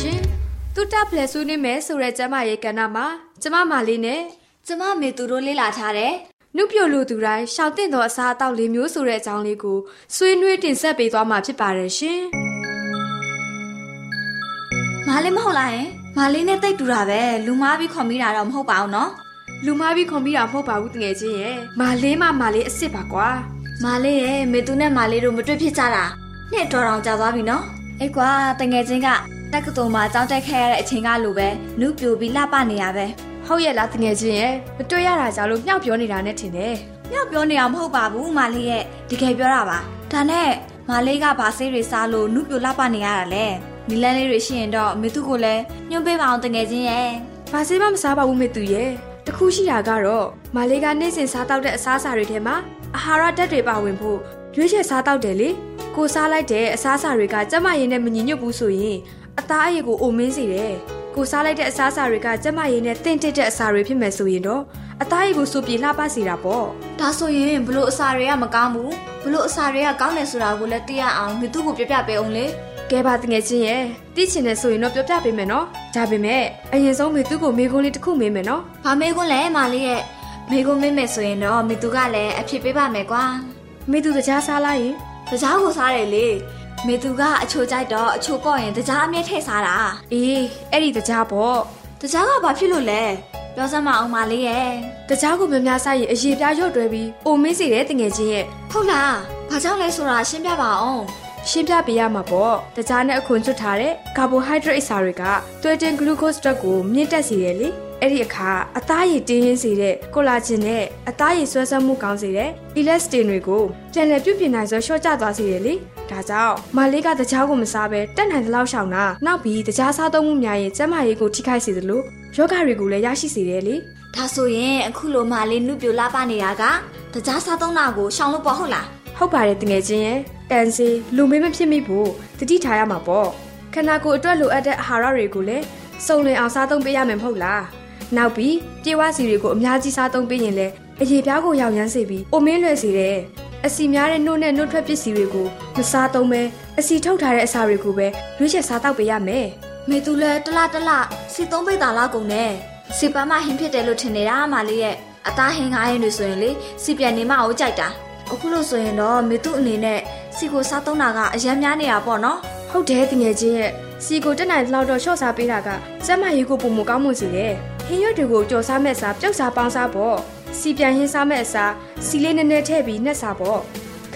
ရှင်များရှင်တူတာဖလက်ဆွေးနွေးမယ်ဆိုတဲ့ကျမရဲ့ကဏ္ဍမှာကျမမာလေးနဲ့ကျမမေသူတို့လေ့လာထားတယ်နုပြိုလူသူတိုင်းရှောင်တဲ့သောအစားအသောက်လေးမျိုးဆိုတဲ့အကြောင်းလေးကိုဆွေးနွေးတင်ဆက်ပေးသွားမှာဖြစ်ပါတယ်ရှင်မာလေးမဟုတ်လားယင်မာလေးနဲ့တိတ်တူတာပဲလူမားပြီးခေါ်မိတာတော့မဟုတ်ပါဘူးနော်လူမားပြီးခေါ်မိတာမဟုတ်ပါဘူးတကယ်ချင်းရဲ့မာလေးမှမာလေးအစ်စ်ပါကွာမာလေးရဲ့မေသူနဲ့မာလေးတို့မတွေ့ဖြစ်ကြတာနှစ်တော်တော်ကြာသွားပြီနော်အေးကွာတငယ်ချင်းက တက္ကသိုလ်မှာကြောင်းတက်ခဲ့ရတဲ့အချိန်ကလိုပဲနုပြိုပြီးလှပနေရပဲဟုတ်ရဲ့လားတငယ်ချင်းရဲ့မတွေ့ရတာကြောင့်လို့မြောက်ပြောနေတာနဲ့ထင်တယ်မြောက်ပြောနေတာမဟုတ်ပါဘူးမလေးရဲ့တကယ်ပြောတာပါဒါနဲ့မလေးကဘာဆေးတွေစားလို့နုပြိုလှပနေရတာလဲနီလန်းလေးတွေရှိရင်တော့မေသူကိုလည်းညွှန်ပေးပါအောင်တငယ်ချင်းရဲ့ဘာဆေးမှမစားပါဘူးမေသူရဲ့တခုရှိတာကတော့မလေးကနေ့စဉ်စားတောက်တဲ့အစားအစာတွေထဲမှာအာဟာရဓာတ်တွေပါဝင်ဖို့ရွေးချယ်စားတောက်တယ်လေကိုစားလိုက်တဲ့အစားအစာတွေကကျမရည်နဲ့မညီညွတ်ဘူးဆိုရင် အသားအရည်ကိုအိုမင်းစေတယ်။ကိုစားလိုက်တဲ့အစားအစာတွေကကျမရည်နဲ့တင့်တက်တဲ့အစာတွေဖြစ်မယ်ဆိုရင်တော့အသားရည်ကိုစူပြေလှပစေတာပေါ့။ဒါဆိုရင်ဘလို့အစာတွေကမကောင်းဘူး။ဘလို့အစာတွေကကောင်းတယ်ဆိုတာကိုလည်းသိရအောင်မိသူ့ကိုပြပြပေးအောင်လေ။ကဲပါတငယ်ချင်းရဲ့သိချင်တယ်ဆိုရင်တော့ပြောပြပေးမယ်နော်။ဒါပေမဲ့အရင်ဆုံးမိသူ့ကိုမေခွန်းလေးတစ်ခုမေးမယ်နော်။ဘာမေခွန်းလဲမလေးရဲ့မေခွန်းမေးမယ်ဆိုရင်တော့မိသူကလည်းအဖြစ်ပေးပါမယ်ကွာ။မိသူတကြားစားလိုက်ရင်တကြားကိုစားတယ်လေ။ မေသူကအချိုကြိုက်တော့အချိုပေါ့ရင်တကြားအမြဲထည့်စားတာအေးအဲ့ဒီတကြားပေါ့တကြားကဘာဖြစ်လို့လဲပြောစမ်းမအောင်ပါလေးရဲ့တကြားကိုများများစားရင်အရေပြားရွတ်တွဲပြီးအိုမင်းစေတဲ့တငယ်ချင်းရဲ့ဟုတ်လားဘာကြောင့်လဲဆိုတာရှင်းပြပါအောင်ရှင်းပြပေးရမှာပေါ့တကြားနဲ့အခွန်ကျွတ်ထားတဲ့ကာဘိုဟိုက်ဒရိတ်အစာတွေကသွေးတင်ဂလူးကို့စ်ဓာတ်ကိုမြင့်တက်စေတယ်လေ အဲ့ဒီအခါအသားရည်တင်းရင်းစေတဲ့ကိုလာဂျင်နဲ့အသားရည်ဆွဲဆွဲမှုကောင်းစေတဲ့အီလက်စတင်တွေကိုပြန်လည်ပြုပြင်နိုင်စွာလျှော့ကျသွားစေတယ်လေဒါကြောင့်မလေးကတကြားကိုမစားဘဲတက်နိုင်သလောက်ရှောင်တာနောက်ပြီးတကြားစားသုံးမှုများရင်ကျန်းမာရေးကိုထိခိုက်စေသလိုယောဂတွေကိုလည်းရရှိစေတယ်လေဒါဆိုရင်အခုလိုမလေးနုပြိုလာပနေတာကတကြားစားသုံးတာကိုရှောင်လို့ပေါ့ဟုတ်လားဟုတ်ပါတယ်တငယ်ချင်းရဲ့တန်စီလူမေးမဖြစ်မိဖို့တတိထားရမှာပေါ့ခန္ဓာကိုယ်အတွက်လိုအပ်တဲ့အာဟာရတွေကိုလည်းစုံလင်အောင်စားသုံးပေးရမယ်မဟုတ်လား နောက်ပြီးပြေဝစီတွေကိုအများကြီးစားသုံးပေးရင်လည်းအရေပြားကိုရောင်ရမ်းစေပြီးအိုမင်းလွယ်စေတယ်အစီများတဲ့နှုတ်နဲ့နှုတ်ထွက်ပစ္စည်းတွေကိုမစားသုံးပဲအစီထုတ်ထားတဲ့အစာတွေကိုပဲရွေးချယ်စားတောက်ပေးရမယ်မေသူလည်းတလားတလားစီသုံးပိတ်တာလားကုန်နဲ့စီပန်းမဟင်းဖြစ်တယ်လို့ထင်နေတာမလေးရဲ့အသားဟင်းကားဟင်းတွေဆိုရင်လေစီပြန်နေမအောင်ကြိုက်တာအခုလို့ဆိုရင်တော့မေသူအနေနဲ့စီကိုစားသုံးတာကအရန်များနေတာပေါ့နော်ဟုတ်တယ်တငယ်ချင်းရဲ့စီကိုတက်နိုင်လောက်တော့ရှော့စားပေးတာကစက်မရီကိုပုံမကောင်းမှုစီတယ် ဟင်းရွက်တွေကိုကြော်စားမဲ့စားပြုတ်စားပေါင်းစားပေါ့စီပြန်ဟင်းစားမဲ့အစားစီလေးနည်းနည်းထည့်ပြီးနှက်စားပေါ့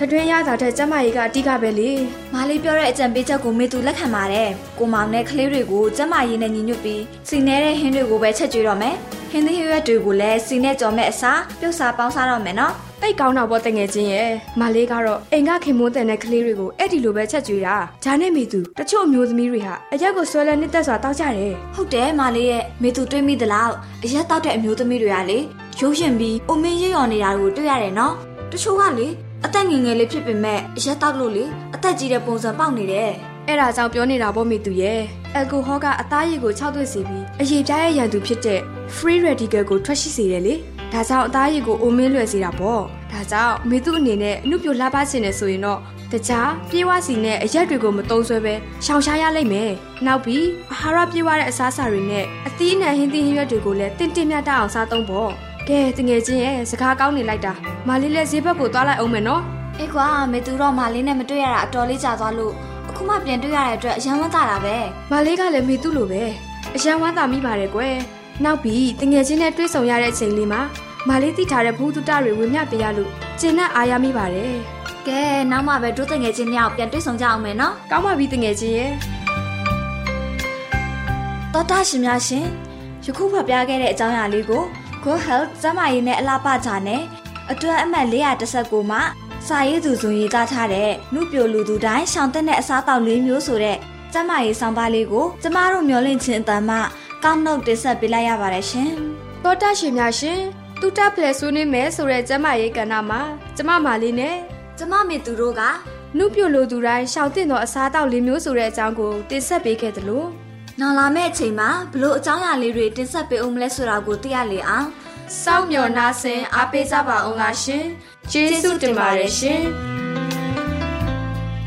ခတွင်းရတာတဲ့စက်မရီကအတိကပဲလေမလေးပြောတဲ့အကြံပေးချက်ကိုမေသူလက်ခံပါတယ်ကိုမောင်နဲ့ကလေးတွေကိုကျမရည်နဲ့ညီညွတ်ပြီးစီနေတဲ့ဟင်းတွေကိုပဲချက်ကျွေးတော့မယ်ဟင်းသီးဟင်းရွက်တွေကိုလည်းစီနဲ့ကြော်မဲ့အစားပြုတ်စားပေါင်းစားတော့မယ်နော်တိတ်ကောင်းတော့ပေါ့တငယ်ချင်းရဲ့မလေးကတော့အိမ်ကခင်မွန်းတဲ့နဲ့ကလေးတွေကိုအဲ့ဒီလိုပဲချက်ကျွေးတာဂျာနဲ့မီသူတချို့အမျိုးသမီးတွေဟာအရက်ကိုဆွဲလဲနှစ်သက်စွာတောက်ကြတယ်ဟုတ်တယ်မလေးရဲ့မေသူတွေးမိသလားအရက်တောက်တဲ့အမျိုးသမီးတွေကလေရိုးရှင်ပြီးအိုမင်းရရော်နေတာကိုတွေ့ရတယ်နော်တချို့ကလေ အသက်ငယ်ငယ်လေးဖြစ်ပေမဲ့အရက်တောက်လို့လေအသက်ကြီးတဲ့ပုံစံပေါက်နေတယ်အဲ့ဒါကြောင့်ပြောနေတာပေါ့မီသူရဲ့အယ်ကိုဟောကအသားရည်ကိုခြောက်သွေ့စေပြီးအရေပြားရဲ့ရန်သူဖြစ်တဲ့ free radical ကိုထွက်ရှိစေတယ်လေဒါကြောင့်အသားရည်ကိုအိုမင်းလွယ်စေတာပေါ့ဒါကြောင့်မီသူအနေနဲ့အမှုပြိုလှပချင်တယ်ဆိုရင်တော့တခြားပြေးဝစီနဲ့အရက်တွေကိုမတုံးဆွဲပဲရှောင်ရှားရလိမ့်မယ်နောက်ပြီးအာဟာရပြေးဝတဲ့အစားအစာတွေနဲ့အသီးအနှံဟင်းသီးဟင်းရွက်တွေကိုလည်းတင့်တင့်မြတ်တအောင်စားသုံးပေါ့ ကဲတငယ်ချင်းရဲ့စကားကောင်းနေလိုက်တာမလေးလည်းဈေးဘက်ကိုသွားလိုက်အောင်မယ်နော်အေးကွာမေသူတော့မလေးနဲ့မတွေ့ရတာအတော်လေးကြာသွားလို့အခုမှပြန်တွေ့ရတဲ့အတွက်အယံဝမ်းသာတာပဲမလေးကလည်းမေသူ့လိုပဲအရန်ဝမ်းသာမိပါတယ်ကွယ်နောက်ပြီးတငယ်ချင်းနဲ့တွေ့ဆုံရတဲ့အချိန်လေးမှာမလေးသိထားတဲ့ဘူးတုတတွေဝင်မြပေးရလို့ကျင်နဲ့အားရမိပါတယ်ကဲနောက်မှပဲဒုတငယ်ချင်းမြောက်ပြန်တွေ့ဆုံကြအောင်မယ်နော်ကောင်းပါပြီတငယ်ချင်းရဲ့တော်တာရှင်များရှင်ယခုဖတ်ပြခဲ့တဲ့အကြောင်းအရာလေးကို Go Health ကျန်းမာရေးနဲ့အလားပကြနဲ့အတွဲအမှတ်419မှာစာရေးသူဆိုရေးသားထားတဲ့နုပြိုလူသူတိုင်းရှောင်တဲ့တဲ့အစားအသောက်လေးမျိုးဆိုတဲ့ကျန်းမာရေးဆောင်ပါလေးကိုကျမတို့မျှဝင့်ခြင်းအတန်မှကောက်နှုတ်တင်ဆက်ပေးလိုက်ရပါတယ်ရှင်တောတာရှင်များရှင်တူတာဖလဲဆွေးနွေးမယ်ဆိုတဲ့ကျမရေးကဏ္ဍမှာကျမမလေးနဲ့ကျမမေသူတို့ကနှုတ်ပြလိုသူတိုင်းရှောင်တင်သောအစားအသောက်လေးမျိုးဆိုတဲ့အကြောင်းကိုတင်ဆက်ပေးခဲ့သလို နောက်လာမယ့်အချိန်မှာဘလို့အကြောင်းအရာလေးတွေတင်ဆက်ပေးအောင်မလဲဆိုတာကိုသိရလေအောင် စောင့်မျှော်နာဆင်အားပေးကြပါအောင်လားရှင်ကျေးဇူးတင်ပါတယ်ရှင်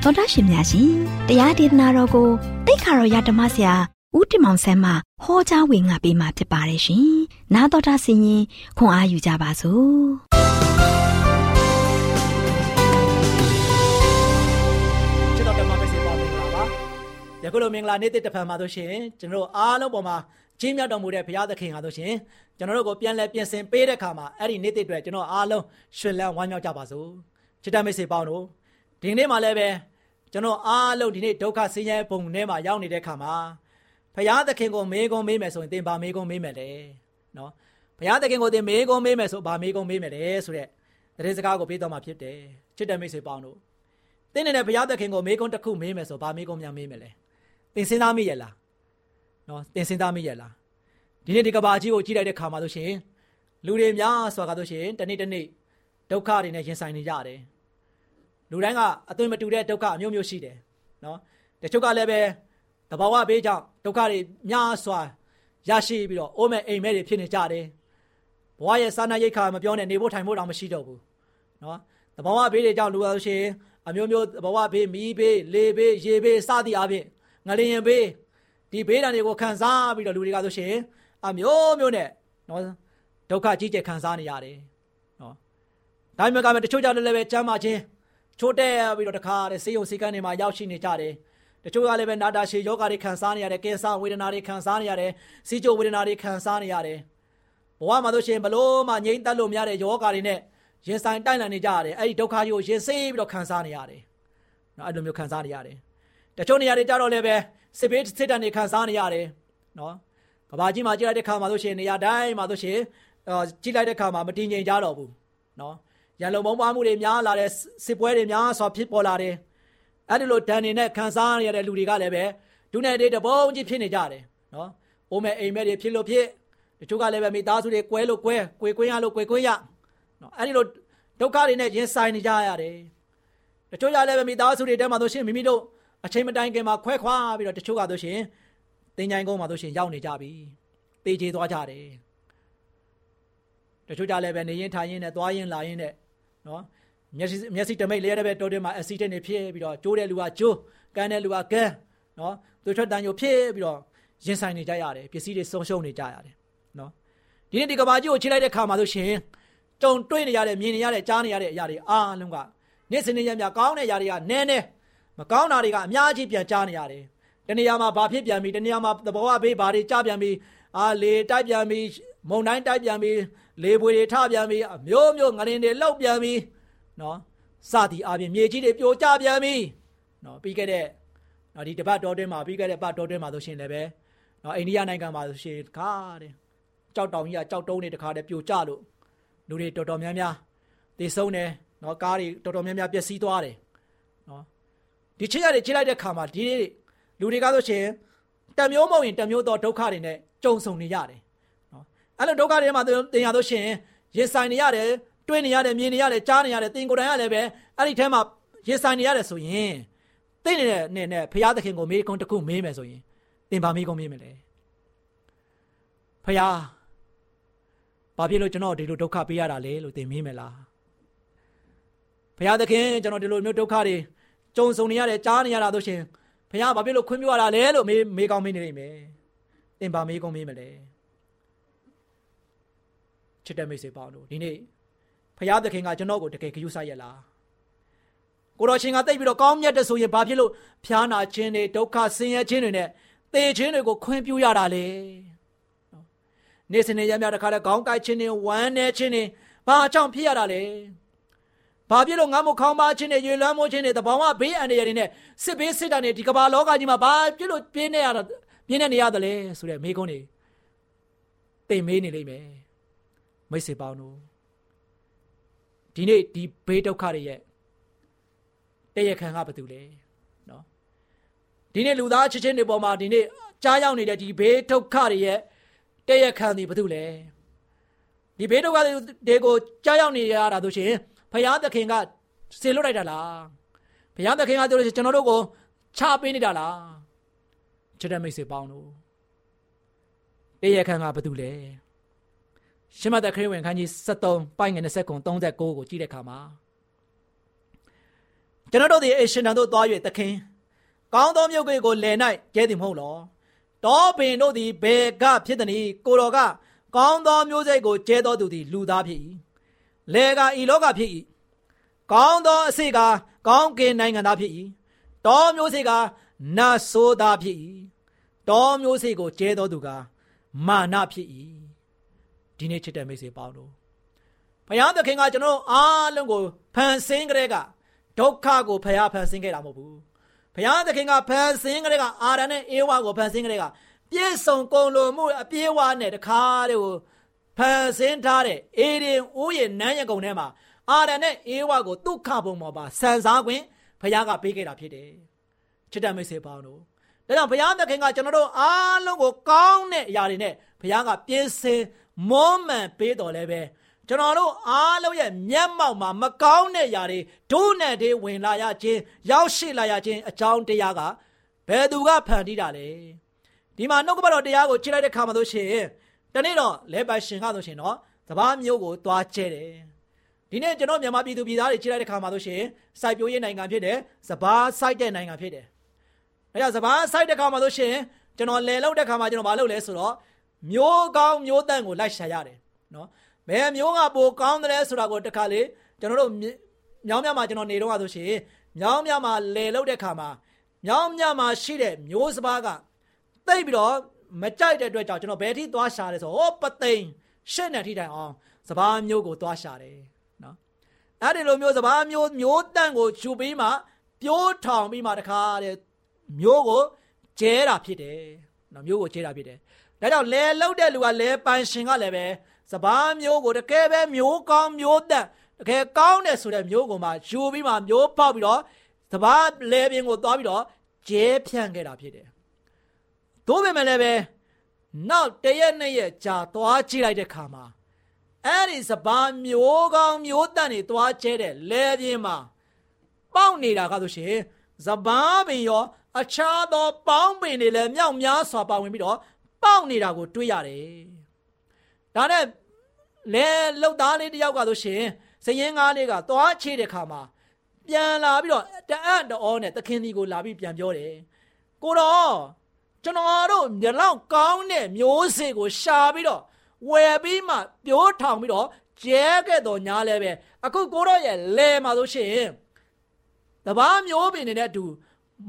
သောတာရှင်များရှင်တရားဒေသနာတော်ကိုတိတ်ခါတော်ရဓမ္မဆရာဦးတင်မောင်ဆန်းမှဟောကြားဝင်ငါပေးมาဖြစ်ပါတယ်ရှင်။나တော်တာဆင်ရင်ခွန်အားယူကြပါစို့။ ချစ် ယခုလိုမင်္ဂလာနေ့တစ်တစ်ဖန်မှာဆိုရှင်ကျွန်တော်တို့အားလုံးပေါ်မှာချင်းမြောက်တော်မူတဲ့ဘုရားသခင်ဟာဆိုရှင်ကျွန်တော်တို့ကိုပြန်လဲပြင်ဆင်ပေးတဲ့ခါမှာအဲ့ဒီနေ့တစ်အတွက်ကျွန်တော်အားလုံးရှင်လန်းဝမ်းမြောက်ကြပါစို့ချစ်တော်မိတ်ဆွေပေါင်းတို့ဒီနေ့မှလည်းပဲကျွန်တော်အားလုံးဒီနေ့ဒုက္ခဆင်းရဲပုံထဲမှာရောက်နေတဲ့ခါမှာဘုရားသခင်ကိုမေးခွန်းမေးမယ်ဆိုရင်သင်ဘာမေးခွန်းမေးမယ်လဲနော်ဘုရားသခင်ကိုသင်မေးခွန်းမေးမယ်ဆိုဘာမေးခွန်းမေးမယ်လဲဆိုတဲ့သတင်းစကားကိုပေးတော်မှာဖြစ်တယ်ချစ်တော်မိတ်ဆွေပေါင်းတို့။တင်းနေတဲ့ဘုရားသခင်ကိုမေးခွန်းတစ်ခုမေးမယ်ဆိုဗာမေးခွန်းများမေးမယ်လေ။ သင်စဉ်းစားမိရဲ့လား။နော်သင်စဉ်းစားမိရဲ့လား။ဒီနေ့ဒီကဘာကြီးကိုကြည့်လိုက်တဲ့ခါမှာဆိုရှင်လူတွေများစွာကဆိုရှင်တနေ့တနေ့ဒုက္ခတွေနဲ့ရင်ဆိုင်နေကြတယ်။လူတိုင်းကအသွင်မတူတဲ့ဒုက္ခအမျိုးမျိုးရှိတယ်။နော်။တချို့ကလည်းပဲတဘာဝဘေးကြောင့်ဒုက္ခတွေများစွာရရှိပြီးတော့အိုးမဲ့အိမ်မဲ့တွေဖြစ်နေကြတယ်။ဘဝရဲ့စာနာရိတ်ခါမပြောနဲ့နေဖို့ထိုင်ဖို့တောင်မရှိတော့ဘူး။နော်။တဘာဝဘေးတွေကြောင့်လူရလို့ရှိရင်အမျိုးမျိုးဘဝဘေးမီးဘေးလေဘေးရေဘေးစသည်အပြင် ငလျင်ဘေးဒီဘေးဒဏ်တွေကိုခံစားပြီးတော့လူတွေကဆိုရှင်အမျိုးမျိုးနဲ့နော်ဒုက္ခကြီးကျယ်ခံစားနေရတယ်နော်ဒါမှမဟုတ်ကတချို့ကြောင့်လည်းပဲကျမ်းမာခြင်းချိုးတဲ့ပြီးတော့တခါတဲ့ဆေးရုံဆေးကန်းတွေမှာရောက်ရှိနေကြတယ်တချို့ကလည်းပဲနာတာရှည်ယောဂတွေခံစားနေရတယ်ကင်ဆာဝေဒနာတွေခံစားနေရတယ်စီးချိုဝေဒနာတွေခံစားနေရတယ်ဘဝမှာဆိုရှင်ဘလို့မှငြိမ့်သက်လို့မရတဲ့ယောဂတွေနဲ့ရင်ဆိုင်တိုက်လန်နေကြရတယ်အဲ့ဒီဒုက္ခကြီးကိုရင်ဆေးပြီးတော့ခံစားနေရတယ်နော်အဲ့လိုမျိုးခံစားနေရတယ် တချို့နေရာတွေကြတော့လည်းပဲစစ်ဘေးစစ်တမ်းတွေခံစားနေရတယ်နော်ကဘာကြီးမှာကြည့်လိုက်တဲ့ခါမှာဆိုရှင်နေရာတိုင်းမှာဆိုရှင်အာကြည့်လိုက်တဲ့ခါမှာမတည်ငြိမ်ကြတော့ဘူးနော်ရန်လုံမုံပါမှုတွေများလာတဲ့စစ်ပွဲတွေများစွာဖြစ်ပေါ်လာတယ်အဲ့ဒီလိုဒဏ်တွေနဲ့ခံစားရတဲ့လူတွေကလည်းပဲဒုနဲ့တေးတပုံးကြီးဖြစ်နေကြတယ်နော်အိုးမဲ့အိမ်မဲ့တွေဖြစ်လို့ဖြစ်တချို့ကလည်းပဲမိသားစုတွေကွဲလို့ကွဲကွေကွင်းရလို့ကွေကွင်းရနော်အဲ့ဒီလိုဒုက္ခတွေနဲ့ရင်ဆိုင်နေကြရတယ်တချို့ကလည်းပဲမိသားစုတွေတဲမှာဆိုရှင်မိမိတို့ အချိန်မတိုင်ခင်မှာခွဲခွာပြီးတော့တချို့ကဆိုရှင်တင်ကြိုင်ကုန်းမှာဆိုရှင်ရောက်နေကြပြီတေးချေသွားကြတယ်တချို့ကြလည်းပဲနေရင်ထိုင်ရင်နဲ့သွားရင်လာရင်နဲ့နော်မျက်စိမျက်စိတမိတ်လေးရတဲ့တော်တယ်မှာအက်ဆီဒင့်တွေဖြစ်ပြီးတော့ကျိုးတဲ့လူကကျိုးကန်းတဲ့လူကကန်းနော်သူထွက်တန်ညိုဖြစ်ပြီးတော့ရင်ဆိုင်နေကြရတယ်ပစ္စည်းတွေဆုံးရှုံးနေကြရတယ်နော်ဒီနေ့ဒီကဘာကြီးကိုချိလိုက်တဲ့ခါမှာဆိုရှင်ကြုံတွေ့နေရတဲ့မြင်နေရတဲ့ကြားနေရတဲ့အရာတွေအားလုံးကနေ့စဉ်နေ့ရက်များကောင်းတဲ့အရာတွေကနည်းနည်း မကောင်းတာတွေကအများကြီးပြန်ကြားနေရတယ်တနေရာမှာဘာဖြစ်ပြန်ပြီတနေရာမှာသဘောအဘေးဘာတွေကြားပြန်ပြီအာလေတိုက်ပြန်ပြီမုံတိုင်းတိုက်ပြန်ပြီလေပွေတွေထပြန်ပြီအမျိုးမျိုးငရင်တွေလောက်ပြန်ပြီနော်စသည်အပြင်မြေကြီးတွေပြိုကျပြန်ပြီနော်ပြီးခဲ့တဲ့နော်ဒီတပတ်တော်တွင်းမှာပြီးခဲ့တဲ့ပတ်တော်တွင်းမှာဆိုရှင်လည်းပဲနော်အိန္ဒိယနိုင်ငံမှာဆိုရှင်ခါတဲ့ကြောက်တောင်ကြီးကကြောက်တုံးတွေတခါတည်းပြိုကျလို့လူတွေတော်တော်များများသေဆုံးတယ်နော်ကားတွေတော်တော်များများပျက်စီးသွားတယ်နော် ဒီချစ်ရတယ်ချစ်လိုက်တဲ့ခါမှာဒီလူတွေကဆိုရှင်တမျိုးမဟုတ်ရင်တမျိုးသောဒုက္ခတွေနဲ့ကြုံဆုံနေရတယ်နော်အဲ့လိုဒုက္ခတွေမှာတင်ရလို့ရှင်ရင်ဆိုင်နေရတယ်တွေးနေရတယ်မြင်နေရတယ်ကြားနေရတယ်သင်ကိုယ်တိုင်ကလည်းပဲအဲ့ဒီထဲမှာရင်ဆိုင်နေရတယ်ဆိုရင်သိနေတဲ့နဲ့နဲ့ဖရာသခင်ကိုမေးခွန်းတစ်ခုမေးမယ်ဆိုရင်သင်ဘာမေးခွန်းမေးမလဲဖရာဘာဖြစ်လို့ကျွန်တော်ဒီလိုဒုက္ခပေးရတာလဲလို့သင်မေးမယ်လားဖရာသခင်ကျွန်တော်ဒီလိုမျိုးဒုက္ခတွေ ကြုံဆုံနေရတယ်ကြားနေရတာဆိုရှင်ဖရာဘာဖြစ်လို့ခွင့်ပြုရတာလဲလို့မေးမေးကောင်းမေးနေလိမ့်မယ်သင်ဘာမေးကောင်းမေးမလဲချစ်တဲ့မိတ်ဆွေပေါင်းတို့ဒီနေ့ဖရာသခင်ကကျွန်တော်ကိုတကယ်ဂရုစိုက်ရလားကိုတော်ရှင်ကတိတ်ပြီးတော့ကောင်းမြတ်တဲ့ဆိုရင်ဘာဖြစ်လို့ဖျားနာခြင်းတွေဒုက္ခဆင်းရဲခြင်းတွေနဲ့သေခြင်းတွေကိုခွင့်ပြုရတာလေနေစနေရမြတခါတည်းခေါင်းကိုက်ခြင်းတွေဝမ်းနေခြင်းတွေဘာကြောင့်ဖြစ်ရတာလဲ ဘာဖြစ်လို့ငါ့မခေါင်းပါခြင်းတွေရေလွှမ်းမိုးခြင်းတွေတဘောင်ကဘေးအန္တရာယ်တွေနဲ့စစ်ဘေးစစ်တာတွေဒီကမ္ဘာလောကကြီးမှာဘာဖြစ်လို့ပြင်းနေရတာပြင်းနေနေရတယ်လဲဆိုတဲ့မိကုန်းတွေသိမေးနေလိမ့်မယ်မိတ်ဆွေပေါင်းတို့ဒီနေ့ဒီဘေးဒုက္ခတွေရဲ့တရခံကဘာတူလဲနော်ဒီနေ့လူသားချင်းချင်းတွေပေါ်မှာဒီနေ့ကြားရောက်နေတဲ့ဒီဘေးဒုက္ခတွေရဲ့တရခံတွေဘာတူလဲဒီဘေးဒုက္ခတွေကိုကြားရောက်နေရတာဆိုရှင် ဖယားသခင်ကစေလွတ်လိုက်တာလားဖယားသခင်ကပြောလို့ကျွန်တော်တို့ကိုချပေးနေတာလားချစ်တဲ့မိတ်ဆွေပေါင်းတို့တရခံကဘာတူလဲရှမသက်ခရစ်ဝင်ခန်းကြီး73ပိုင်းငယ်20ကုံ39ကိုကြည့်တဲ့အခါမှာကျွန်တော်တို့ဒီအရှင်တန်တို့သွား၍သခင်ကောင်းသောမြုပ်ကိုလယ်၌ကျဲသည်မဟုတ်လောတောပင်တို့သည်ဘယ်ကဖြစ်သည်နည်းကိုတော်ကကောင်းသောမျိုးစိတ်ကိုကျဲတော်သူသည်လူသားဖြစ်၏ လယ်ကဤလောကဖြစ်၏ကောင်းသောအစိတ်ကကောင်းကင်နိုင်ငံသားဖြစ်၏တောမျိုးစိတ်ကနတ်ဆိုးသားဖြစ်၏တောမျိုးစိတ်ကိုကျဲတော်သူကမာနဖြစ်၏ဒီနေ့ချစ်တဲ့မိတ်ဆွေပေါင်းတို့ဘုရားသခင်ကကျွန်တော်အားလုံးကိုဖန်ဆင်းကြတဲ့ကဒုက္ခကိုဖရားဖန်ဆင်းခဲ့တာမဟုတ်ဘူးဘုရားသခင်ကဖန်ဆင်းကြတဲ့ကအာရန်နဲ့အေဝါကိုဖန်ဆင်းကြတဲ့ကပြည့်စုံကုန်လို့မှုအပြေးဝနဲ့တခါတည်းကို ဖန်ဆင်းထားတဲ့အေဒင်ဥယျာဉ်နန်းရကုံထဲမှာအာရန်နဲ့အေဝါကိုဒုက္ခဘုံပေါ်မှာဆန်စားခွင့်ဘုရားကပေးခဲ့တာဖြစ်တယ်ချစ်တဲ့မိတ်ဆွေပေါင်းတို့ဒါကြောင့်ဘုရားသခင်ကကျွန်တော်တို့အားလုံးကိုကောင်းတဲ့အရာတွေနဲ့ဘုရားကပြင်ဆင်မွမ်းမံပေးတော်လဲပဲကျွန်တော်တို့အားလုံးရဲ့မျက်မှောက်မှာမကောင်းတဲ့ຢာတွေဒုနဲ့တွေဝင်လာရခြင်းရောက်ရှိလာရခြင်းအကြောင်းတရားကဘယ်သူကဖန်တီးတာလဲဒီမှာနှုတ်ကပတော်တရားကိုခြေလိုက်တဲ့ခါမှာဆိုရှင် တနေ့တော့လဲပါရှင်ကဆိုရှင်တော့စပားမျိုးကိုသွားကျဲတယ်ဒီနေ့ကျွန်တော်မြန်မာပြည်သူပြည်သားတွေခြေလိုက်တဲ့ခါမှာဆိုရှင်စိုက်ပျိုးရေးနိုင်ငံဖြစ်တယ်စပားစိုက်တဲ့နိုင်ငံဖြစ်တယ်အဲဒါစပားစိုက်တဲ့ခါမှာဆိုရှင်ကျွန်တော်လယ်လောက်တဲ့ခါမှာကျွန်တော်မလုပ်လဲဆိုတော့မျိုးကောင်းမျိုးတန့်ကိုလိုက်ရှာရတယ်နော်ဘယ်မျိုးကပိုကောင်းတယ်ဆိုတာကိုတခါလေကျွန်တော်တို့မြောင်းမြမှာကျွန်တော်နေတော့ဆိုရှင်မြောင်းမြမှာလယ်လောက်တဲ့ခါမှာမြောင်းမြမှာရှိတဲ့မျိုးစပါးကတိတ်ပြီးတော့ မကြိုက်တဲ့အတွက်ကြောင့်ကျွန်တော်ဘယ်ထိသွားရှာလဲဆိုဟောပသိမ်ရှစ်နဲ့ထိတိုင်အောင်စပားမျိုးကိုသွားရှာတယ်နော်အဲ့ဒီလိုမျိုးစပားမျိုးမျိုးတန့်ကိုယူပြီးမှပြိုးထောင်ပြီးမှတခါတဲ့မျိုးကိုကျဲတာဖြစ်တယ်နော်မျိုးကိုကျဲတာဖြစ်တယ်ဒါကြောင့်လဲလှုပ်တဲ့လူကလဲပိုင်ရှင်ကလည်းပဲစပားမျိုးကိုတကယ်ပဲမျိုးကောင်းမျိုးတက်တကယ်ကောင်းတယ်ဆိုတဲ့မျိုးကိုမှယူပြီးမှမျိုးပေါက်ပြီးတော့စပားလဲပင်ကိုသွားပြီးတော့ကျဲဖြန့်ခဲ့တာဖြစ်တယ်။ သို့ပေမဲ့လည်းပဲနောက်တရက်နှစ်ရက်ကြာသွားကြည့်လိုက်တဲ့ခါမှာအဲ့ဒီစပါးမျိုးကောင်းမျိုးတန်တွေသွားကျဲတဲ့လဲပြင်းမှာပေါက်နေတာကဆိုရှင်စပါးပင်ရောအခြားသောပေါင်းပင်တွေလည်းမြောက်များစွာပါဝင်ပြီးတော့ပေါက်နေတာကိုတွေ့ရတယ်။ဒါနဲ့လဲလှုပ်သားလေးတယောက်ကဆိုရှင်စရင်ကားလေးကသွားချေတဲ့ခါမှာပြန်လာပြီးတော့တအံ့တော်နဲ့သခင်ဒီကိုလာပြီးပြန်ပြောတယ်။ကိုတော့ ကျွန်တော်တို့မျက်လောက်ကောင်းတဲ့မျိုးစေ့ကိုရှာပြီးတော့ဝယ်ပြီးမှပြိုးထောင်ပြီးတော့ကျဲခဲ့တော်ညာလဲပဲအခုကိုတော့ရဲ့လဲမှာဆိုရှင်တပားမျိုးပင်တွေနဲ့အတူ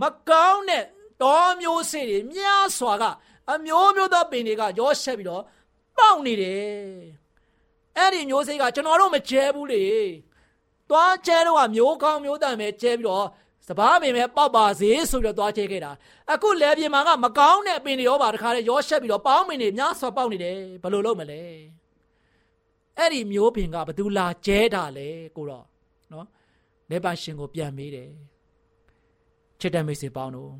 မကောင်းတဲ့တောမျိုးစေ့တွေများစွာကအမျိုးမျိုးသောပင်တွေကရောဆက်ပြီးတော့ပေါက်နေတယ်အဲ့ဒီမျိုးစေ့ကကျွန်တော်တို့မကျဲဘူးလေသွားကျဲတော့ကမျိုးကောင်းမျိုးတန်ပဲကျဲပြီးတော့ စပားပင်ပဲပေါက်ပါစေဆိုပြီးတော့သွားကျဲခဲ့တာအခုလဲပြင်မှာကမကောင်းတဲ့ပင်တွေရောပါတခါလေရောဆက်ပြီးတော့ပေါင်းပင်တွေများစွာပေါက်နေတယ်ဘယ်လိုလုပ်မလဲအဲ့ဒီမျိုးပင်ကဘသူလာကျဲတာလဲကိုတော့နော်လက်ပါရှင်ကိုပြန်မေးတယ်ချစ်တဲ့မိတ်ဆွေပေါင်းတို့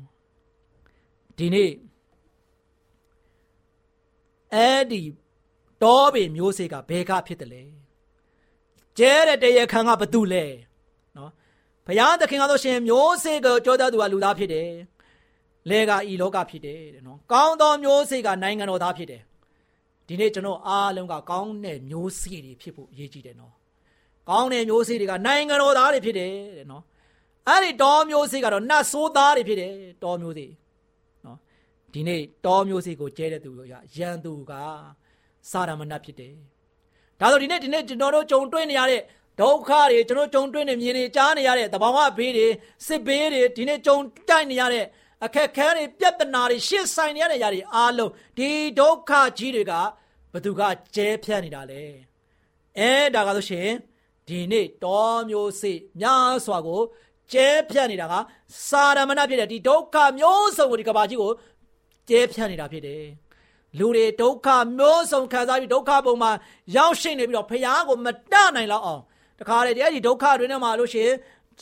ဒီနေ့အဲ့ဒီတောပင်မျိုးစေ့ကဘယ်ကဖြစ်တယ်လဲကျဲတဲ့တရခန်ကဘသူလဲနော် ဘုရားသခင်ကတော့ရှင်မျိုးစေ့ကိုကြောတဲ့သူကလူသားဖြစ်တယ်လဲကဤလောကဖြစ်တယ်တဲ့နော်ကောင်းသောမျိုးစေ့ကနိုင်ငံတော်သားဖြစ်တယ်ဒီနေ့ကျွန်တော်အားလုံးကကောင်းတဲ့မျိုးစေ့တွေဖြစ်ဖို့အရေးကြီးတယ်နော်ကောင်းတဲ့မျိုးစေ့တွေကနိုင်ငံတော်သားတွေဖြစ်တယ်တဲ့နော်အဲ့ဒီတောမျိုးစေ့ကတော့နတ်ဆိုးသားတွေဖြစ်တယ်တောမျိုးစေ့နော်ဒီနေ့တောမျိုးစေ့ကိုကျဲတဲ့သူကရန်သူကစာရမဏတ်ဖြစ်တယ်ဒါဆိုဒီနေ့ဒီနေ့ကျွန်တော်တို့ကြုံတွေ့နေရတဲ့ ဒုက္ခတွေကျွန်တော်ကြုံတွေ့နေမြင်နေကြားနေရတဲ့တဘာဝဘေးတွေစစ်ဘေးတွေဒီနေ့ကြုံတိုက်နေရတဲ့အခက်ခဲတွေပြဿနာတွေရှင်းဆိုင်နေရတဲ့ຢာတွေအားလုံးဒီဒုက္ခကြီးတွေကဘသူကကျဲဖြတ်နေတာလဲအဲဒါကဆိုရှင်ဒီနေ့တောမျိုးစေ့များစွာကိုကျဲဖြတ်နေတာကစာရမဏဖြစ်တဲ့ဒီဒုက္ခမျိုးစုံကိုဒီကဘာကြီးကိုကျဲဖြတ်နေတာဖြစ်တယ်လူတွေဒုက္ခမျိုးစုံခံစားပြီးဒုက္ခပုံမှာရောက်ရှိနေပြီးတော့ဖះကိုမတနိုင်လောက်အောင် တခါလေဒီအဲ့ဒီဒုက္ခတွေနဲ့မှလို့ရှိရင်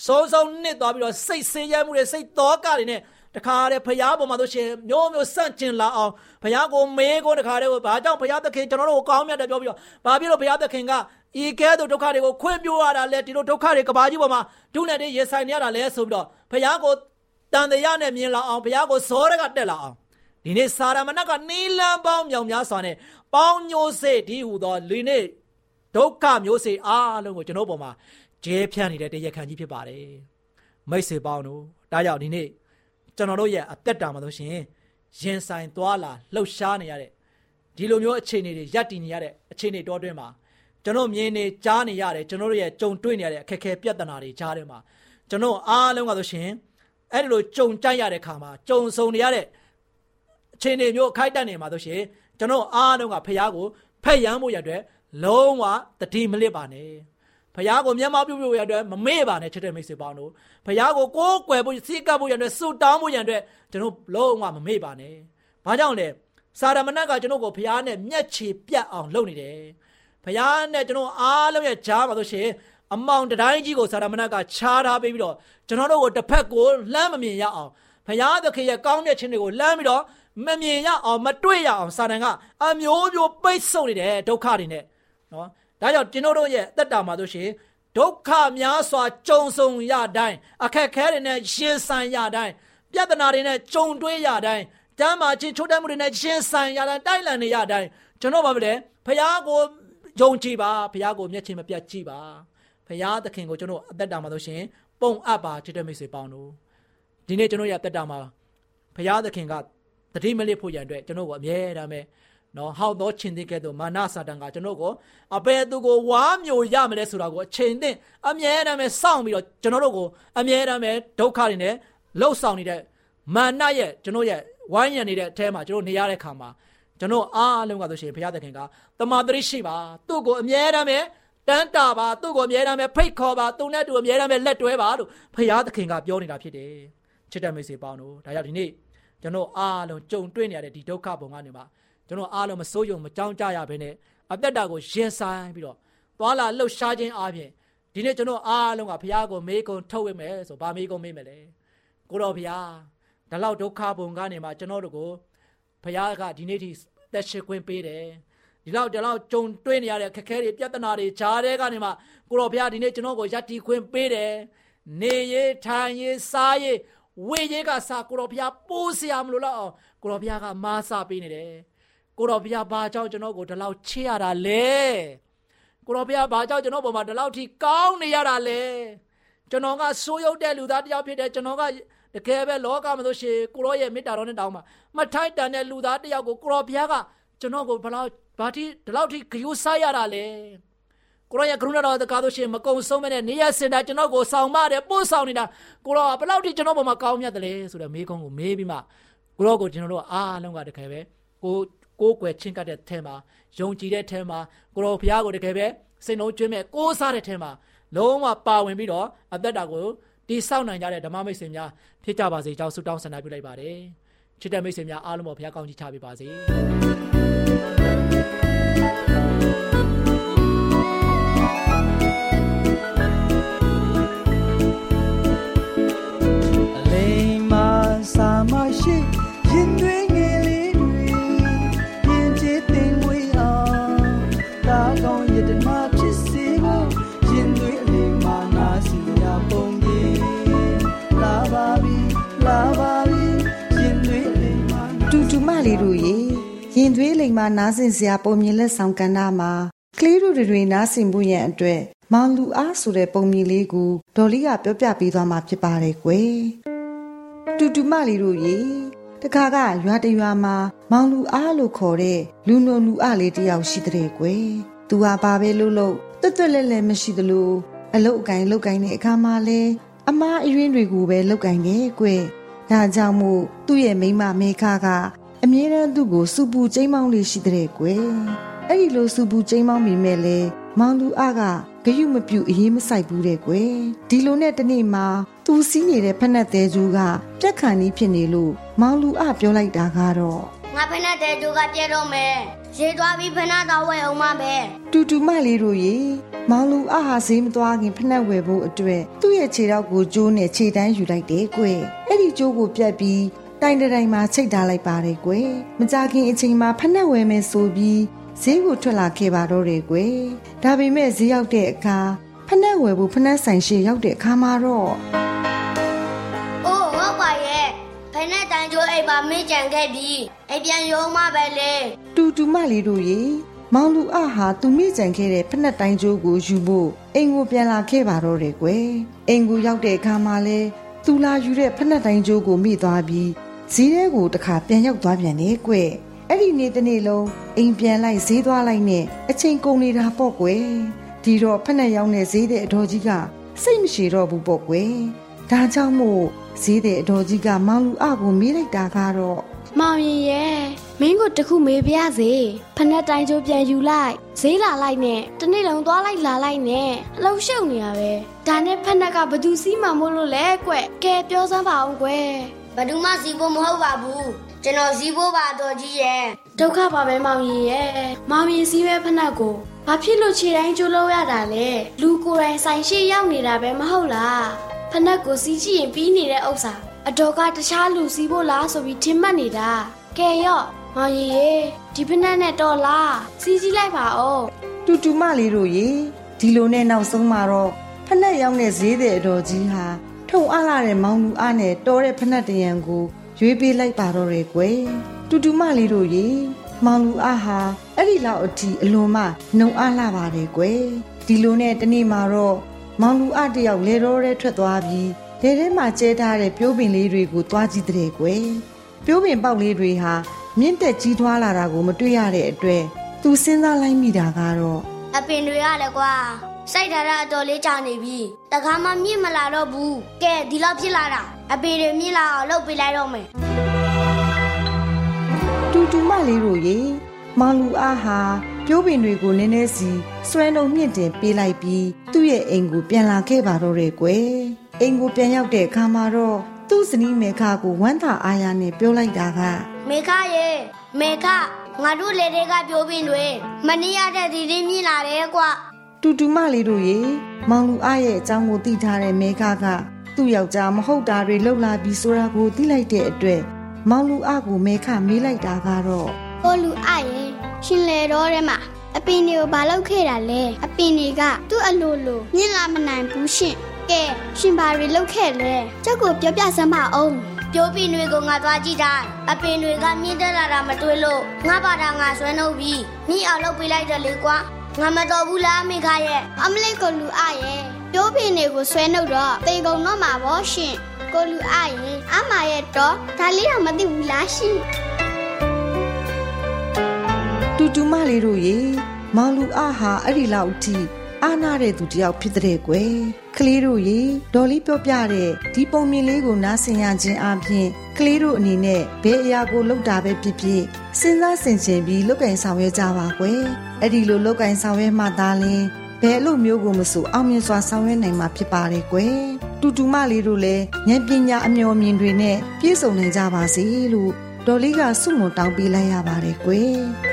စိုးစိုးနစ်သွားပြီးတော့စိတ်ဆင်းရဲမှုတွေစိတ်တောကတွေနဲ့တခါလေဖះပုံမှာလို့ရှိရင်မျိုးမျိုးစန့်ကျင်လာအောင်ဖះကိုမေးကိုတခါလေကိုဘာကြောင့်ဖះသခင်ကျွန်တော်တို့ကိုကောင်းမြတ်တယ်ပြောပြီးတော့ဘာဖြစ်လို့ဖះသခင်ကဤကဲသို့ဒုက္ခတွေကိုခွင့်ပြုရတာလဲဒီလိုဒုက္ခတွေကဘာကြီးပေါ်မှာဒုနဲ့တွေရင်ဆိုင်နေရတာလဲဆိုပြီးတော့ဖះကိုတန်တရားနဲ့မြင်လာအောင်ဖះကိုဇောရကတက်လာအောင်ဒီနေ့စာရမဏကနီလန်ပေါင်းမြောင်များစွာနဲ့ပေါင်းညိုစေဒီဟူသောလူနေ့ ဒုက္ခမျိုးစေအားလုံးကိုကျွန်တော်ပေါ်မှာကျဲဖြန့်နေတဲ့တရားခံကြီးဖြစ်ပါတယ်မိတ်ဆွေပေါင်းတို့ဒါကြောင့်ဒီနေ့ကျွန်တော်တို့ရဲ့အသက်တာမှာဆိုရှင်ရင်ဆိုင်သွားလာလှုပ်ရှားနေရတဲ့ဒီလိုမျိုးအခြေအနေတွေရပ်တည်နေရတဲ့အခြေအနေတောတွင်းမှာကျွန်တော်မြင်နေကြားနေရတယ်ကျွန်တော်တို့ရဲ့ကြုံတွေ့နေရတဲ့အခက်အခဲပြဿနာတွေကြားထဲမှာကျွန်တော်အားလုံးကဆိုရှင်အဲ့ဒီလိုကြုံကြိုက်ရတဲ့ခါမှာကြုံဆုံနေရတဲ့အခြေအနေမျိုးခိုက်တက်နေမှာဆိုရှင်ကျွန်တော်အားလုံးကဖះကိုဖက်ရမ်းဖို့ရတဲ့ လုံးဝတတိမလစ်ပါနဲ့ဖះကိုမျက်မှောက်ပြုဖို့ရတဲ့မမေ့ပါနဲ့ချစ်တဲ့မိတ်ဆွေပေါင်းတို့ဖះကိုကိုးကွယ်ဖို့စီကပ်ဖို့ရတဲ့ဆူတောင်းဖို့ရတဲ့ကျွန်တော်လုံးဝမမေ့ပါနဲ့ဘာကြောင့်လဲစာရမဏတ်ကကျွန်တော်ကိုဖះနဲ့မျက်ခြေပြတ်အောင်လုပ်နေတယ်ဖះနဲ့ကျွန်တော်အားလုံးရဲ့ကြားမှာဆိုရှင်အမောင်တိုင်းကြီးကိုစာရမဏတ်ကခြားထားပေးပြီးတော့ကျွန်တော်တို့ကိုတစ်ဖက်ကိုလှမ်းမမြင်ရအောင်ဖះသခင်ရဲ့ကောင်းမြတ်ခြင်းတွေကိုလှမ်းပြီးတော့မမြင်ရအောင်မတွေ့ရအောင်စာတန်ကအမျိုးမျိုးပိတ်ဆို့နေတယ်ဒုက္ခတွေနဲ့ နော်ဒါကြောင့်ကျွန်တော်တို့ရဲ့အသက်တာမှာဆိုရှင်ဒုက္ခများစွာကြုံဆုံရတိုင်းအခက်ခဲတွေနဲ့ရှင်ဆိုင်ရတိုင်းပြဿနာတွေနဲ့ကြုံတွေ့ရတိုင်းတမ်းမာချင်းချိုးတမ်းမှုတွေနဲ့ရှင်ဆိုင်ရတိုင်းတိုက်လန်နေရတိုင်းကျွန်တော်ဘာဖြစ်လဲဖះကိုယုံကြည်ပါဖះကိုမျက်ခြေမပြတ်ကြည့်ပါဖះသခင်ကိုကျွန်တော်အသက်တာမှာဆိုရှင်ပုံအပ်ပါချစ်တဲ့မိတ်ဆွေပေါင်းတို့ဒီနေ့ကျွန်တော်ရဲ့အသက်တာမှာဖះသခင်ကတတိမလစ်ဖို့ရန်အတွက်ကျွန်တော်ကိုအမြဲတမ်းပဲ နော်ဟောက်သောချင်းတဲ့ကဲ့သို့မာနစာတန်ကကျွန်တော်ကိုအဘယ်သူကိုဝါမျိုးရမလဲဆိုတာကိုအချိန်သိအမြဲတမ်းပဲစောင့်ပြီးတော့ကျွန်တော်တို့ကိုအမြဲတမ်းပဲဒုက္ခတွေနဲ့လှုပ်ဆောင်နေတဲ့မာနရဲ့ကျွန်တော်ရဲ့ဝိုင်းရံနေတဲ့အထဲမှာကျွန်တော်နေရတဲ့ခါမှာကျွန်တော်အားလုံးကဆိုရှင်ဘုရားသခင်ကတမာတရိရှိပါသူ့ကိုအမြဲတမ်းပဲတန်းတာပါသူ့ကိုအမြဲတမ်းပဲဖိတ်ခေါ်ပါသူနဲ့တူအမြဲတမ်းပဲလက်တွဲပါလို့ဘုရားသခင်ကပြောနေတာဖြစ်တယ်ချစ်တဲ့မိတ်ဆွေပေါင်းတို့ဒါကြောင့်ဒီနေ့ကျွန်တော်အားလုံးကြုံတွေ့နေရတဲ့ဒီဒုက္ခပုံကနေမှာ ကျွန်တော်အားလုံးမစိုးရုံမကြောက်ကြရဘဲနဲ့အသက်တာကိုရင်ဆိုင်ပြီးတော့သွားလာလှုပ်ရှားခြင်းအပြင်ဒီနေ့ကျွန်တော်အားလုံးကဘုရားကိုမေးကုန်ထုတ်ဝိမယ်ဆိုဗာမေးကုန်မေးမယ်လေကိုတော်ဘုရားဒါလောက်ဒုက္ခပုံကနေမှာကျွန်တော်တို့ကိုဘုရားကဒီနေ့ထိသက်ရှိခွင့်ပေးတယ်ဒီလောက်ဒီလောက်ကြုံတွေ့နေရတဲ့ခက်ခဲတွေပြဿနာတွေဂျားတဲ့ကနေမှကိုတော်ဘုရားဒီနေ့ကျွန်တော်ကိုယက်တီခွင့်ပေးတယ်နေရေးထိုင်ရေးစားရေးဝေရေးကစားကိုတော်ဘုရားပိုးစရာမလိုတော့အောင်ကိုတော်ဘုရားကမားစားပေးနေတယ် ကိုတော်ဘုရားဘာကြောင့်ကျွန်တော်ကိုဒီလောက်ချစ်ရတာလဲကိုတော်ဘုရားဘာကြောင့်ကျွန်တော်ပေါ်မှာဒီလောက်ထိကောင်းနေရတာလဲကျွန်တော်ကဆိုးရုပ်တဲ့လူသားတစ်ယောက်ဖြစ်တယ်ကျွန်တော်ကတကယ်ပဲလောကမှာဆိုရှင်ကိုရောရဲ့မေတ္တာတော်နဲ့တောင်းမှာမထိုက်တန်တဲ့လူသားတစ်ယောက်ကိုကိုရောဘုရားကကျွန်တော်ကိုဘလောက်ဘာတိဒီလောက်ထိဂယုစားရတာလဲကိုရောရဲ့ကရုဏာတော်တကားဆိုရှင်မကုံဆုံးမနဲ့နေရစင်တာကျွန်တော်ကိုဆောင်မတယ်ပို့ဆောင်နေတာကိုရောဘလောက်ထိကျွန်တော်ပေါ်မှာကောင်းမြတ်တယ်လဲဆိုတော့မေးခွန်းကိုမေးပြီးမှကိုရောကိုကျွန်တော်တို့အားလုံးကတကယ်ပဲကို ကိုးကွယ်ချင်းကပ်တဲ့ထဲမှာယုံကြည်တဲ့ထဲမှာကိုရောဘုရားကိုတကယ်ပဲစိတ်နှုံးကျွင်းမဲ့ကိုးစားတဲ့ထဲမှာလုံးဝပါဝင်ပြီးတော့အသက်တာကိုတိဆောက်နိုင်ကြတဲ့ဓမ္မမိတ်ဆွေများဖြစ်ကြပါစေကြောင်းဆုတောင်းဆန္ဒပြုလိုက်ပါတယ်ချစ်တဲ့မိတ်ဆွေများအားလုံးပေါ်ဘုရားကောင်းချီးချပေးပါစေ ရင်သွေးလိမ်မာနားဆင်စရာပုံမြင်လက်ဆောင်ကဏ္ဍမှာကလေးတို့တွေနားဆင်ဖို့ရန်အတွက်မောင်လူအားဆိုတဲ့ပုံမြင်လေးကိုဒေါ်လေးကပြောပြပေးသွားမှာဖြစ်ပါတယ်ကွယ်တူတူမလေးတို့ရေတခါကရွာတရွာမှာမောင်လူအားလို့ခေါ်တဲ့လူနိုလူအားလေးတယောက်ရှိတဲ့ကွယ်သူဟာဘာပဲလုပ်လို့တွတ်တွတ်လဲလဲမရှိသလိုအလုတ်အကင်လုတ်ကင်တဲ့အခါမှာလဲအမားအရင်းတွေကိုပဲလုတ်ကင်တယ်ကွယ်ဒါကြောင့်မို့သူ့ရဲ့မိန်းမမေခက အမြဲတမ်းသူ့ကိုစူပူကျိမ်းမောင်းလေးရှိတဲ့ကွယ်အဲ့ဒီလိုစူပူကျိမ်းမောင်းမိမဲ့လေမောင်လူအကဂယုမပြုအရေးမဆိုင်ဘူးတဲ့ကွယ်ဒီလိုနဲ့တနေ့မှာသူစီးနေတဲ့ဖက်နှက်သေးကျိုးကပြက်ခန့်ကြီးဖြစ်နေလို့မောင်လူအပြောလိုက်တာကတော့ငါဖက်နဲ့တဲ့ကျိုးကပြဲတော့မယ်ဈေးသွားပြီးဖက်နဲ့တော့ဝယ်အောင်မပဲတူတူမလေးတို့ရေမောင်လူအဟာဈေးမသွားခင်ဖက်နှက်ဝယ်ဖို့အတွက်သူ့ရဲ့ခြေထောက်ကိုကျိုးနဲ့ခြေတန်းယူလိုက်တယ်ကွယ်အဲ့ဒီကျိုးကိုပြက်ပြီး တိုင်တိုင်မှာချိတ်ထားလိုက်ပါတယ်ကွယ်မကြခင်အချိန်မှာဖက်နှက်ဝယ်မယ်ဆိုပြီးဈေးကိုထွက်လာခဲ့ပါတော့တယ်ကွယ်ဒါပေမဲ့ဈေးရောက်တဲ့အခါဖက်နှက်ဝယ်ဖို့ဖက်နှက်ဆိုင်ရှိရောက်တဲ့အခါမှာတော့။အိုးဟုတ်ပါရဲ့ဖက်နဲ့တန်ကျိုးအိမ်ပါမင်းကြံခဲ့ပြီးအိမ်ပြန်ရုံမပဲလေတူတူမလေးတို့ရေမောင်လူအဟာသူမိကြံခဲ့တဲ့ဖက်နှက်တိုင်းကျိုးကိုယူဖို့အိမ်ကိုပြန်လာခဲ့ပါတော့တယ်ကွယ်အိမ်ကိုရောက်တဲ့အခါမှာလဲသူလာယူတဲ့ဖက်နှက်တိုင်းကျိုးကိုမိသွားပြီး ဈေးထဲကိုတခါပြန်ရောက်သွားပြန်တယ်ကွယ်အဲ့ဒီနေ့တစ်နေ့လုံးအိမ်ပြန်လိုက်ဈေးသွားလိုက်နဲ့အချိန်ကုန်နေတာပေါ့ကွယ်ဒီတော့ဖက်နှက်ရောင်းတဲ့ဈေးတဲ့အတော်ကြီးကစိတ်မရှိတော့ဘူးပေါ့ကွယ်ဒါကြောင့်မို့ဈေးတဲ့အတော်ကြီးကမောင်လူအကိုမေးလိုက်တာကတော့မောင်ရင်ရဲ့မင်းကိုတခုမေးပြရစေဖက်နှက်တိုင်းကျိုးပြန်ယူလိုက်ဈေးလာလိုက်နဲ့တနေ့လုံးသွားလိုက်လာလိုက်နဲ့အလုံးရှုပ်နေရပဲဒါနဲ့ဖက်နှက်ကဘသူစီးမှမို့လို့လဲကွကဲပြောစမ်းပါအောင်ကွယ်။ ဘယ်သူမှစီဖို့မဟုတ်ပါဘူး။ကျွန်တော်စီဖို့ပါတော့ကြီးရဲ့ဒုက္ခပါပဲမောင်ရင်ရဲ့မောင်ရင်စီးပဲဖက်နှက်ကိုဘာဖြစ်လို့ခြေတိုင်းကျိုးလို့ရတာလဲလူကိုယ်တိုင်ဆိုင်ရှိရောက်နေတာပဲမဟုတ်လားဖက်နှက်ကိုစီးကြည့်ရင်ပြီးနေတဲ့ဥစ္စာအတော်ကတခြားလူစီးဖို့လားဆိုပြီးထင်မှတ်နေတာကဲရော့မောင်ရင်ရဲ့ဒီဖက်နှက်နဲ့တော့လားစီးကြည့်လိုက်ပါဦးတူတူမလေးတို့ရေဒီလိုနဲ့နောက်ဆုံးမှာတော့ဖက်နှက်ရောက်တဲ့ဈေးတဲ့အတော်ကြီးဟာ ထုံအားလာတဲ့မောင်လူအားနဲ့တော်တဲ့ဖက်နှက်တရံကိုရွေးပေးလိုက်ပါတော့တယ်ကွယ်တူတူမလေးတို့ရေမောင်လူအားဟာအဲ့ဒီလောက်အထိအလွန်မှနှုံအားလာပါတယ်ကွယ်ဒီလိုနဲ့တနေ့မှာတော့မောင်လူအားတယောက်လေတော့တဲ့ထွက်သွားပြီးလေထဲမှာကျဲထားတဲ့ပြိုးပင်လေးတွေကိုသွားကြည့်တဲ့ကွယ်ပြိုးပင်ပေါက်လေးတွေဟာမြင့်တက်ကြီးထွားလာတာကိုမတွေ့ရတဲ့အတွက်သူစဉ်းစားလိုက်မိတာကတော့။အပင်တွေကလည်းကွာ စိုက်ထားတာအတော်လေးကြာနေပြီ။တခါမှမြင့်မလာတော့ဘူး။ကဲဒီလောက်ဖြစ်လာတာအပင်တွေမြင့်လာအောင်လုပ်ပေးလိုက်တော့မယ်တူတူမလေးတို့ရေမောင်လူအားဟာပြိုးပင်တွေကိုနည်းနည်းစီစွဲလုံးမြင့်တင်ပေးလိုက်ပြီးသူ့ရဲ့အိမ်ကိုပြန်လာခဲ့ပါတော့တယ်ကွယ်အိမ်ကိုပြန်ရောက်တဲ့အခါမှာတော့သူ့ဇနီးမေခကိုဝမ်းသာအားရနဲ့ပြောလိုက်တာက။မေခရေမေခငါတို့လေတွေကပြိုးပင်တွေမနေရတဲ့ဒီဒီမြင့်လာတယ်ကွာ တူတူမလေးတို့ရေမောင်လူအားရဲ့အကြောင်းကိုသိထားတဲ့မေခကသူ့ယောက်ျားမဟုတ်တာတွေလှုပ်လာပြီးဆိုတာကိုသိလိုက်တဲ့အတွက်မောင်လူအားကိုမေခမေးလိုက်တာကတော့မကိုလူအရဲ့ရှင်လေတော့ထဲမှာအပင်တွေကိုဘာလုပ်ခဲ့တာလဲအပင်တွေကသူ့အလိုလိုမြင်လာမနိုင်ဘူးရှင်ကဲရှင်ဘာတွေလုပ်ခဲ့လဲကြောက်ကိုပြောပြစမ်းပါအောင်ပြိုးပင်တွေကိုငါသွားကြည့်တာအပင်တွေကမြင့်တက်လာတာမတွေ့လို့ငါပါတာငါဆွဲနှုတ်ပြီးမြင့်အောင်လုပ်ပေးလိုက်တယ်လေကွာ ငါမတော်ဘူးလားမိခရဲ့အမလေးကိုလူအရဲ့ပြိုးပင်တွေကိုဆွဲနှုတ်တော့တေကုံတော့မှာဗောရှင်ကိုလူအရင်အမရဲ့တော့ဒါလေးတော့မသိဘူးလားရှင်တူတူမလေးတို့ရေမောင်လူအားဟာအဲ့ဒီလောက်အထိအာနာတဲ့သူတယောက်ဖြစ်တဲ့ကွယ်ကလေးတို့ရေဒေါ်လေးပြောပြတဲ့ဒီပုံမြင်လေးကိုနားဆင်ရခြင်းအပြင် ကလေးတို့အနေနဲ့ဘယ်အရာကိုလုပ်တာပဲဖြစ်ဖြစ်စဉ်းစားဆင်ခြင်ပြီးလုပ်ကင်ဆောင်ရွက်ကြပါကွယ်အဲ့ဒီလိုလုပ်ကင်ဆောင်ရွက်မှသာလျှင်ဘယ်လိုမျိုးကိုမဆိုအောင်မြင်စွာဆောင်ရွက်နိုင်မှာဖြစ်ပါတယ်ကွယ်တူတူမလေးတို့လည်းဉာဏ်ပညာအမျှော်မြင်တွေနဲ့ပြည့်စုံနိုင်ကြပါစေလို့ဒေါ်လေးကဆုမွန်တောင်းပေးလိုက်ရပါတယ်ကွယ်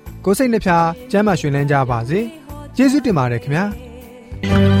ကိုယ်စိတ်နှဖျားစမ်းမွှင်လန်းကြပါစေယေရှုတင်ပါတယ်ခင်ဗျာ